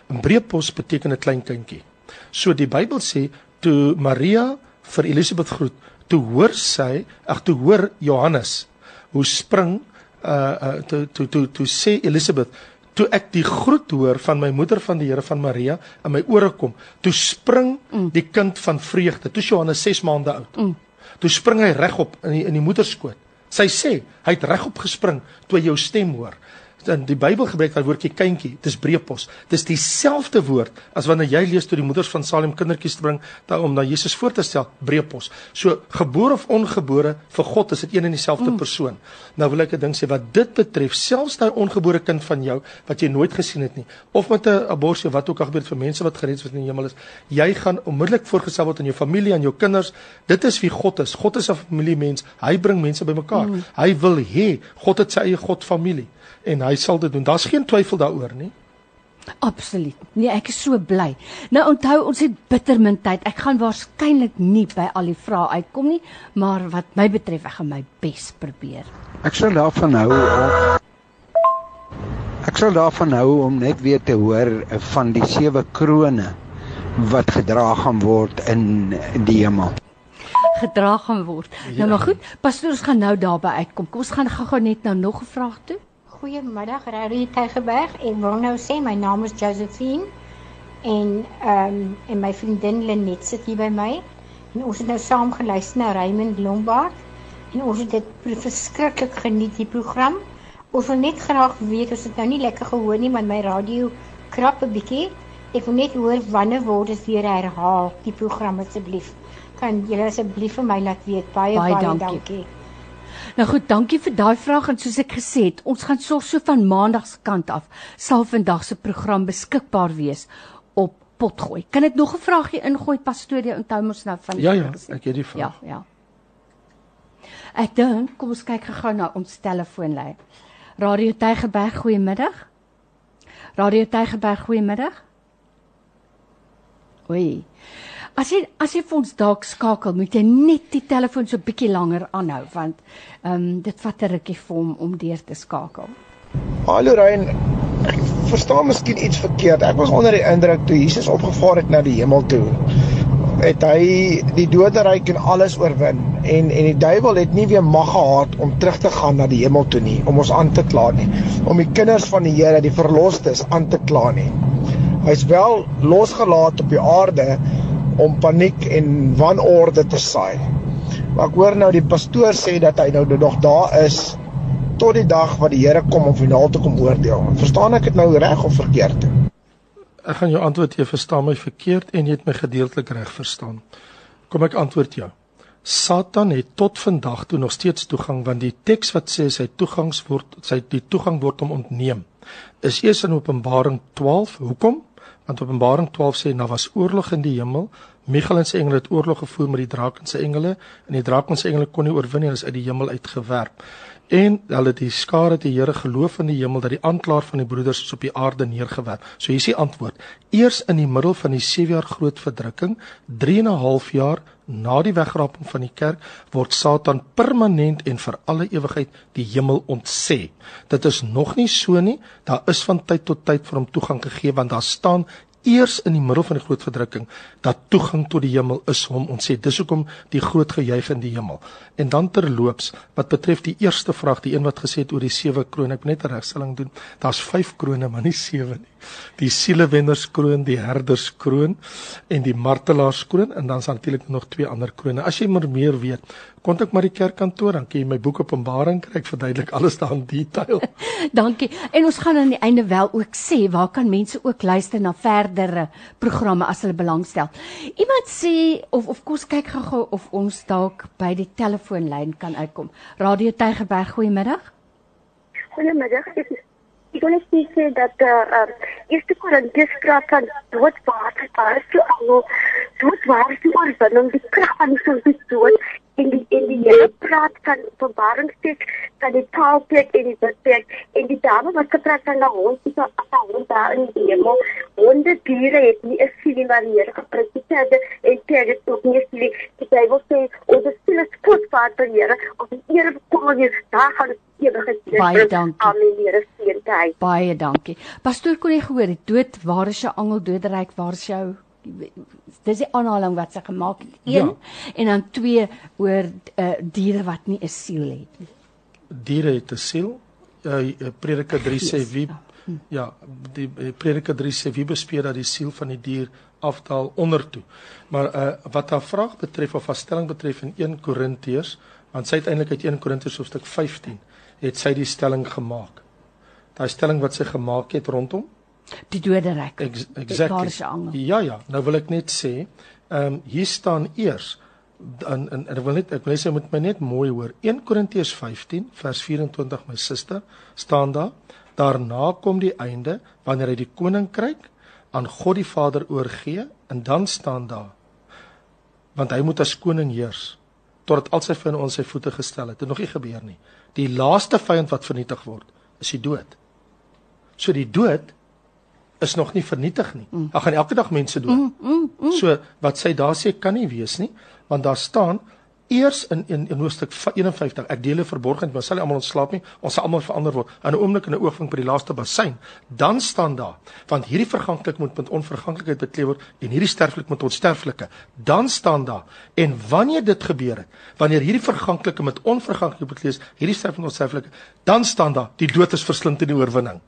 'n Brepos beteken 'n klein kindjie. So die Bybel sê toe Maria vir Elisabeth groet, toe hoor sy, ag toe hoor Johannes hoe spring uh uh toe toe toe, toe sê Elisabeth toe ek die groet hoor van my moeder van die Here van Maria in my ore kom, toe spring mm. die kind van vreugde. Toe Johannes 6 maande oud. Mm. Toe spring hy regop in die in die moederskoot. Sy sê hy het regop gespring toe hy jou stem hoor. In die Bybel gebruik daai woordjie kindjie, dis brepos. Dis dieselfde woord as wanneer jy lees toe die moeders van Salem kindertjies bring da, om na Jesus voor te stel, brepos. So gebore of ongebore, vir God is dit een en dieselfde mm. persoon. Nou wil ek 'n ding sê wat dit betref, selfs daai ongebore kind van jou wat jy nooit gesien het nie, of met 'n abortus of wat ook al gebeur vir mense wat gered is wat in die hemel is, jy gaan onmiddellik voorgestel word aan jou familie en jou kinders. Dit is wie God is. God is 'n familiemens. Hy bring mense bymekaar. Mm. Hy wil hê God het sy eie God familie en hy sal dit doen. Daar's geen twyfel daaroor nie. Absoluut. Nee, ek is so bly. Nou onthou ons het bitter min tyd. Ek gaan waarskynlik nie by al die vrae uitkom nie, maar wat my betref, ek gaan my bes probeer. Ek sal daarvan hou om Ek sal daarvan hou om net weer te hoor van die sewe krone wat gedra gaan word in die hemel. Gedra gaan word. Ja. Nou maar goed, pastoor ons gaan nou daarby uitkom. Kom ons gaan gou-gou net nou nog 'n vraag toe. Goeiemiddag, Radio Tygerberg. Ek wil nou sê my naam is Josephine en ehm um, en my vriendin Lenet sit hier by my. En ons het nou saam geluister na Raymond Lombard en ons het dit verskriklik geniet die program. Ons wil net graag weet, ons het nou nie lekker gehoor nie, want my radio krap 'n bietjie. Ek wil net hoor wanneer word dit weer herhaal, die program asseblief. Kan julle asseblief vir my laat weet? Baie Baie baie, dankie. dankie. Nou goed, dankie vir daai vraag en soos ek gesê het, ons gaan sorg so van maandag se kant af sal vandag se program beskikbaar wees op Potgooi. Kan ek nog 'n vraagie ingooi pastoor? Jy onthou mos nou van Ja ja, ek het die vraag. Ja, ja. Ek dink, kom ons kyk gou na ons telefoonlyn. Radio Tygerberg, goeiemiddag. Radio Tygerberg, goeiemiddag. Oei. As jy as jy vir ons dalk skakel, moet jy net die telefoon so bietjie langer aanhou want ehm um, dit vat 'n rukkie vir hom om deur te skakel. Hallo Rein. Ek verstaan miskien iets verkeerd. Ek was onder die indruk toe Jesus opgevaar het na die hemel toe. Het hy die doderyk en alles oorwin en en die duiwel het nie weer mag gehad om terug te gaan na die hemel toe nie om ons aan te kla nie. Om die kinders van die Here, die verlostes aan te kla nie. Hy's wel losgelaat op die aarde om paniek en wanorde te saai. Maar ek hoor nou die pastoor sê dat hy nou nog daar is tot die dag wat die Here kom om finaal te kom oordeel. Verstaan ek dit nou reg of verkeerd? Ek gaan jou antwoord jy verstaan my verkeerd en jy het my gedeeltelik reg verstaan. Kom ek antwoord jou. Satan het tot vandag toe nog steeds toegang want die teks wat sê sy toegangs word sy die toegang word hom ontneem. Is eers in Openbaring 12. Hoekom? Want Openbaring 12 sê daar was oorlog in die hemel. Michael en sy engele het oorlog gevoer met die draak en sy engele en die draak en sy engele kon nie oorwin nie, hulle is uit die hemel uitgewerp en hulle die skare die Here geloof in die hemel dat die aanklaer van die broeders is op die aarde neergewerp. So hier is die antwoord. Eers in die middel van die 7 jaar groot verdrukking, 3 en 'n half jaar na die wegraping van die kerk, word Satan permanent en vir alle ewigheid die hemel ontsê. Dit is nog nie so nie. Daar is van tyd tot tyd vir hom toegang gegee want daar staan eers in die middel van die groot verdrukking dat toegang tot die hemel is hom ons sê dis hoekom die groot gejuig in die hemel. En dan terloops wat betref die eerste vraag die een wat gesê het oor die sewe krone ek moet net 'n regstelling doen daar's 5 krone maar nie sewe nie die sielewennerskroon die herderskroon en die martelaarskroon en dan is natuurlik nog twee ander krone as jy maar meer weet kontak maar die kerkkantoor dan kan jy my boek Openbaring kry ek verduidelik alles daar in detail Dankie. En ons gaan aan die einde wel ook sê waar kan mense ook luister na verdere programme as hulle belangstel. Iemand sê of of kos kyk gou-gou of ons dalk by die telefoonlyn kan uitkom. Radio Tygerberg, goeiemiddag. Wil eens zeggen dat de uh, eerste Korintiërs praat van dood waar is die angel, dood waar is die oorwinning, die kracht van die soort dood, en die, en die hele praat van verwaringstek, van die taalplek en die bidplek, en die dame wat gepraat van die hond, van die hond daar in die hemel, honde dieren het nie een sielie waar die die terde, en terde het ook nie sielie, die Bijbel sê, sielie is voetvaart van die Heere, of die Heere bekom je, daar gaan het Baie dankie. Amen, Here seën tyd. Baie dankie. Pastoor kon jy gehoor, die dood, waar is jou angel doderyk, waar is jou dis die aanhaling wat sy gemaak het. 1 ja. en dan 2 oor uh, diere wat nie 'n siel het nie. Diere het 'n siel. Ja, Prediker 3 sê wie ja, hm. ja die Prediker 3 sê wie bespeer dat die siel van die dier afdaal onder toe. Maar uh, wat haar vraag betref of haar stelling betref in 1 Korintiërs, want sy het eintlik uit 1 Korintiërs hoofstuk 15 het sy die stelling gemaak. Daai stelling wat sy gemaak het rondom die doderyk. Ex exactly. Ja ja, nou wil ek net sê, ehm um, hier staan eers en en ek wil net ek wil sê moet my net mooi hoor. 1 Korintiërs 15 vers 24 my suster staan daar. Daarna kom die einde wanneer hy die koninkryk aan God die Vader oorgee en dan staan daar want hy moet as koning heers totdat al sy vyande aan sy voete gestel het. Dit nog nie gebeur nie. Die laaste vyand wat vernietig word, is die dood. So die dood is nog nie vernietig nie. Mm. Daar gaan elke dag mense dood. Mm, mm, mm. So wat sy daar sê kan nie wees nie, want daar staan eers in in, in hoofstuk 51 ek dele verborgenheid maar sal almal ontslaap nie ons sal almal verander word in 'n oomblik in 'n oogwink by die laaste bassein dan staan daar want hierdie verganklik moet met onverganklikheid bekleed word en hierdie sterflik met onsterflike dan staan daar en wanneer dit gebeur het wanneer hierdie verganklike met onverganklik bekleed is hierdie sterflik met onsterflike dan staan daar die dood is verslind in die oorwinning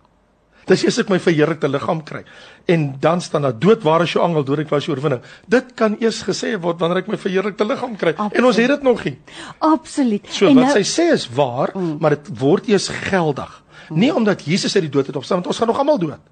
Dis eers ek my verheerlikte liggaam kry. En dan staan daar dood waar is jou angel dood ek was jou oorwinning. Dit kan eers gesê word wanneer ek my verheerlikte liggaam kry. Absoluut. En ons het dit nog nie. Absoluut. So en wat nou, sy sê is waar, mm. maar dit word eers geldig. Mm. Nie omdat Jesus uit die dood het opstaan want ons gaan nog almal dood.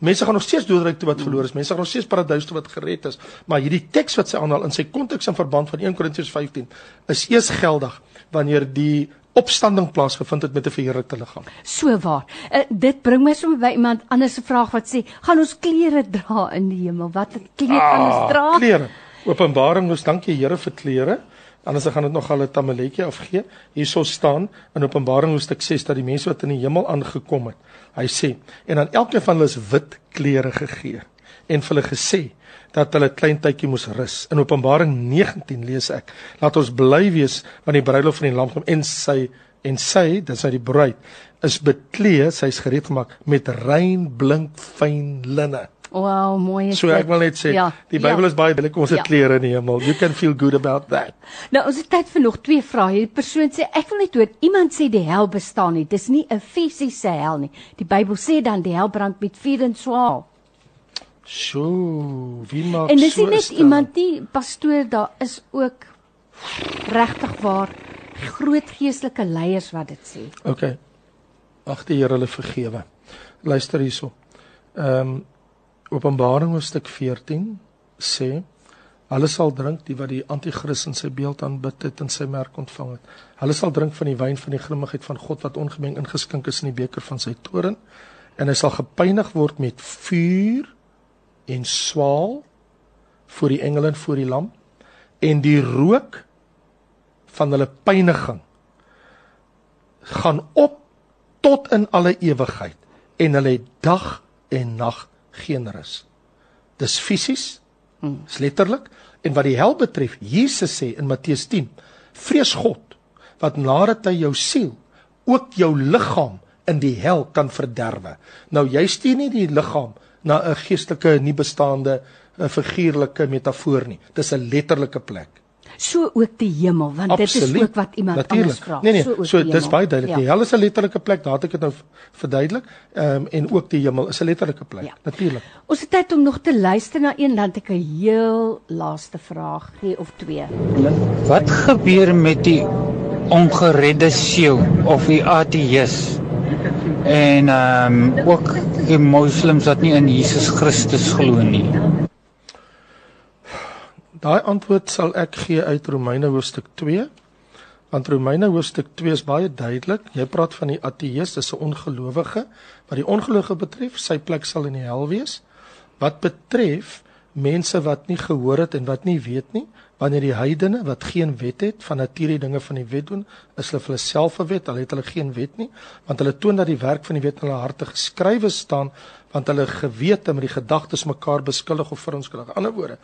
Mense gaan nog steeds doodryk toe wat verloor is. Mense gaan nog steeds paradys toe wat gered is. Maar hierdie teks wat sy aanhaal in sy konteks en verband van 1 Korintiërs 15 is eers geldig wanneer die opstanding plaasgevind het met 'n verheerlikte liggaam. So waar. Uh, dit bring my sommer by iemand anders se vraag wat sê, gaan ons klere dra in die hemel? Wat het klere ah, gaan ons dra? Klere. Openbaring, ons dankie Here vir klere. Anders gaan dit nog al 'n tamaletjie afgee. Hierso staan in Openbaring hoofstuk 6 dat die mense wat in die hemel aangekom het, hy sê, en aan elkeen van hulle is wit klere gegee en vir hulle gesê dat hulle klein tydjie moes rus. In Openbaring 19 lees ek: "Laat ons bly wees want die bruilof van die lam kom en sy en sy, dis uit die bruid, is bekleed, sy's gereed gemaak met rein blink fyn linne." Wow, mooi is So ek wil net sê, Ja, die Bybel ja. is baie billik, ons het Ja. klere in die hemel. You can feel good about that. Nou ons het tyd vir nog twee vrae. Die persoon sê ek wil net hoor iemand sê die hel bestaan nie. Dis nie 'n fisiese hel nie. Die Bybel sê dan die hel brand met vuur en swaal. Sjoe, wie maak En dis so net stil? iemand nie, pastoor, daar is ook regtig waar groot geestelike leiers wat dit sê. Okay. Ag die Here hulle vergewe. Luister hierso. Ehm um, Openbaring hoofstuk 14 sê hulle sal drink die wat die anti-kris in sy beeld aanbid het en sy merk ontvang het. Hulle sal drink van die wyn van die grimmigheid van God wat ongemeng ingeskink is in die beker van sy toorn en hy sal gepynig word met vuur en swaal voor die engele en voor die lam en die rook van hulle pyniging gaan op tot in alle ewigheid en hulle het dag en nag geen rus. Dis fisies, dis letterlik en wat die hel betref, Jesus sê in Matteus 10, vrees God wat nadat hy jou siel ook jou liggaam in die hel kan verderwe. Nou jy stuur nie die liggaam na 'n geestelike nie bestaande 'n figuurlike metafoor nie. Dis 'n letterlike plek. So ook die hemel, want dit is ook wat iemand Natuurlijk. anders vra. Nee nee, so die dis baie duidelik. Ja. Die hel is 'n letterlike plek, daar het ek dit nou verduidelik. Ehm um, en ook die hemel is 'n letterlike plek. Ja. Natuurlik. Ons het tyd om nog te luister na een dan het ek 'n heel laaste vraag gee of twee. Wat gebeur met die ongeredde siel of die ateïs? En ehm um, ook die moslems wat nie in Jesus Christus glo nie. Daai antwoord sal ek gee uit Romeine hoofstuk 2. Want Romeine hoofstuk 2 is baie duidelik. Jy praat van die ateïs, dis 'n ongelowige. Wat die ongelowige betref, sy plek sal in die hel wees. Wat betref mense wat nie gehoor het en wat nie weet nie, wanneer die heidene wat geen wet het van nature die dinge van die wet doen, is hulle vir hulle self 'n wet, hulle het hulle geen wet nie, want hulle toon dat die werk van die wet in hulle harte geskrywe staan, want hulle gewete met die gedagtes mekaar beskuldig of veronskuldig. In ander woorde,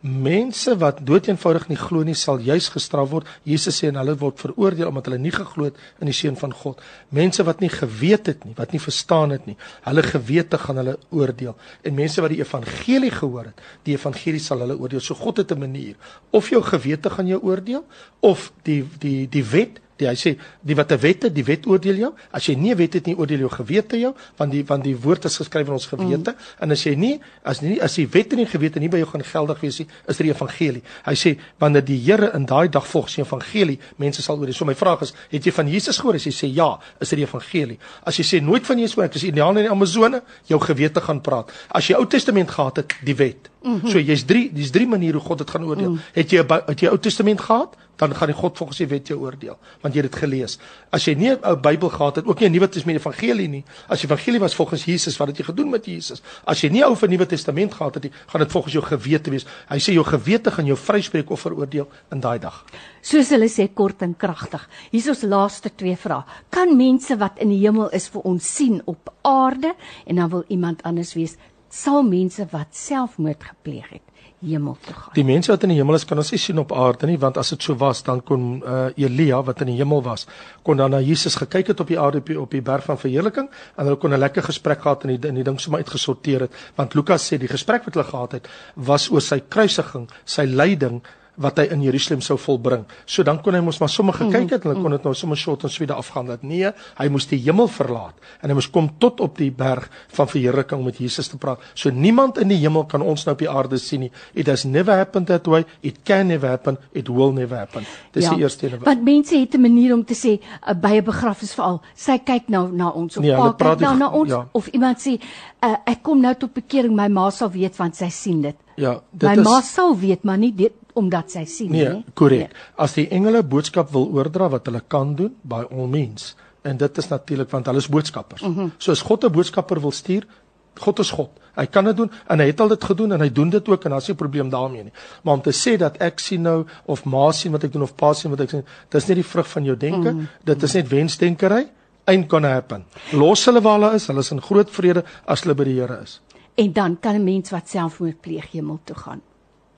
mense wat doeteenvoudig nie glo nie sal juis gestraf word. Jesus sê en hulle word veroordeel omdat hulle nie geglo het in die seun van God. Mense wat nie geweet het nie, wat nie verstaan het nie, hulle gewete gaan hulle oordeel. En mense wat die evangelie gehoor het, die evangelie sal hulle oordeel. So God het 'n manier. Of jou gewete gaan jou oordeel of die die die wet Die, hy sê die wat 'n wet het, die wet oordeel jou. As jy nie 'n wet het nie, oordeel jou gewete jou, want die want die woord is geskryf in ons gewete. Mm. En as jy nie as nie as die wet en die gewete nie by jou gaan geldig wees nie, is dit die evangelie. Hy sê wanneer die Here in daai dag volgens die evangelie mense sal oordeel. So my vraag is, het jy van Jesus gehoor? As jy sê ja, is dit die evangelie. As jy sê nooit van Jesus gehoor, ek is Indiaan in die Amazone, jou gewete gaan praat. As jy Ou Testament gehad het, die wet. Mm -hmm. So jy's drie, dis drie maniere hoe God dit gaan oordeel. Mm. Het jy het jy Ou Testament gehad? Dan gaan die God volgens die wet jou oordeel want jy het dit gelees. As jy nie 'n ou Bybel gehad het, ook nie 'n Nuwe Testament evangelie nie. As die evangelie was volgens Jesus, wat het jy gedoen met Jesus? As jy nie ou 'n Nuwe Testament gehad het nie, gaan dit volgens jou gewete wees. Hy sê jou gewete gaan jou vryspreek of veroordeel in daai dag. Soos hulle sê kort en kragtig. Hier is ons laaste twee vrae. Kan mense wat in die hemel is vir ons sien op aarde en dan wil iemand anders wees? Sal mense wat selfmoord gepleeg het hemel toe gaan? Die mense wat in die hemel is kan ons nie sien op aarde nie, want as dit so was, dan kon uh, Elia wat in die hemel was, kon dan na Jesus gekyk het op die aarde op die, op die berg van verheerliking en hulle kon 'n lekker gesprek gehad en die, en die ding sommer uitgesorteer het, want Lukas sê die gesprek wat hulle gehad het was oor sy kruisiging, sy lyding wat hy in Jerusalem sou volbring. So dan kon hy mos maar sommer gekyk het en hulle kon dit nou sommer short en sweet afgaan dat nee, hy moes die hemel verlaat en hy moes kom tot op die berg van verheerliking om met Jesus te praat. So niemand in die hemel kan ons nou op die aarde sien nie. It has never happened that way. It can never happen. It will never happen. Dis ja, die eerste een. Want mense het 'n manier om te sê uh, by 'n begrafnis veral, sy kyk nou na ons of Nee, pa kyk nou na ons ja. of iemand sê uh, ek kom nou tot bekering, my ma sal weet want sy sien dit. Ja, dit My is ma sal weet, maar nie dit omdat sy sien nie. Nee, korrek. As die engele boodskap wil oordra wat hulle kan doen, by all means. En dit is natuurlik want hulle is boodskappers. Mm -hmm. So as God 'n boodskapper wil stuur, God is God. Hy kan dit doen en hy het al dit gedoen en hy doen dit ook en daar's nie 'n probleem daarmee nie. Maar om te sê dat ek sien nou of ma sien wat ek doen of pa sien wat ek sien, dis nie die vrug van jou denke, mm -hmm. dit is net wensdenkery. Ain't gonna happen. Los hulle waar hulle is, hulle is in groot vrede as hulle by die Here is. en dan kan 'n mens wat selfmoord pleeg hemel toe gaan.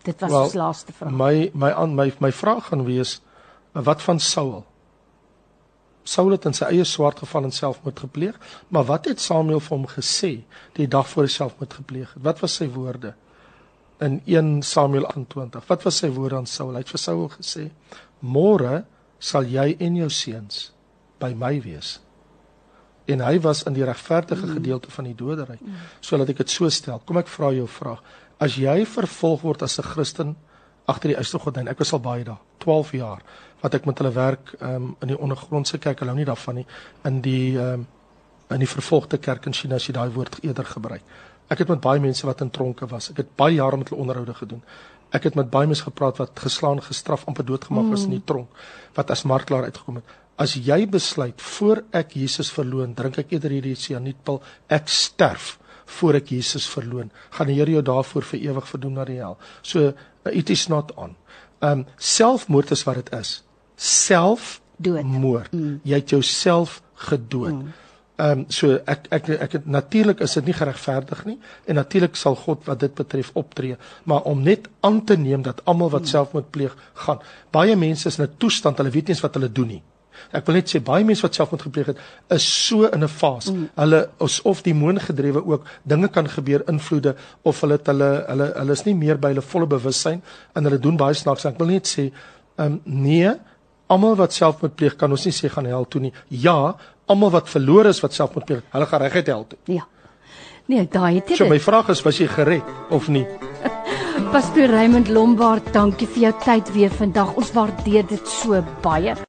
Dit was Wel, ons laaste vraag. My my aan my my vraag gaan wees wat van Saul? Saul het in sy eie swart geval en selfmoord gepleeg, maar wat het Samuel vir hom gesê die dag voor hy selfmoord gepleeg het? Wat was sy woorde? In 1 Samuel 28. Wat was sy woorde aan Saul? Hy het vir Saul gesê: "Môre sal jy en jou seuns by my wees." En hy was in die regverdige gedeelte van die doderyk. So laat ek dit so stel. Kom ek vra jou vraag. As jy vervolg word as 'n Christen agter die Eystergordyn, ek was al baie daar, 12 jaar wat ek met hulle werk um, in die ondergrondse kerk, hulle hou nie daarvan nie, in die um, in die vervolgde kerk in China as jy daai woord eerder gebruik. Ek het met baie mense wat in tronke was. Ek het baie jare met hulle onderhoude gedoen. Ek het met baie mense gepraat wat geslaan, gestraf, amper doodgemaak was in die tronk wat as martelaar uitgekom het. As jy besluit voor ek Jesus verloon, drink ek eerder hierdie sianietpil, ek sterf voor ek Jesus verloon, gaan die Here jou daarvoor vir ewig verdoem na die hel. So uh, it is not on. Um selfmoord is wat dit is. Selfmoord. Mm. Jy het jouself gedood. Mm. Ehm um, so ek ek ek het natuurlik is dit nie geregverdig nie en natuurlik sal God wat dit betref optree maar om net aan te neem dat almal wat selfmoord pleeg gaan baie mense is in 'n toestand hulle weet nie eens wat hulle doen nie Ek wil net sê baie mense wat selfmoord gepleeg het is so in 'n fase. Mm. Hulle of demoon gedrewe ook dinge kan gebeur invloede of hulle het hulle hulle hulle is nie meer by hulle volle bewussyn en hulle doen baie snaaks. Ek wil net sê ehm um, nee, almal wat selfmoord pleeg kan ons nie sê gaan hel toe nie. Ja, almal wat verlore is wat selfmoord pleeg, hulle gaan reguit hel toe. Ja. Nee, daai het jy. So my vraag is, was jy gered of nie? Pastor Raymond Lombard, dankie vir jou tyd weer vandag. Ons waardeer dit so baie.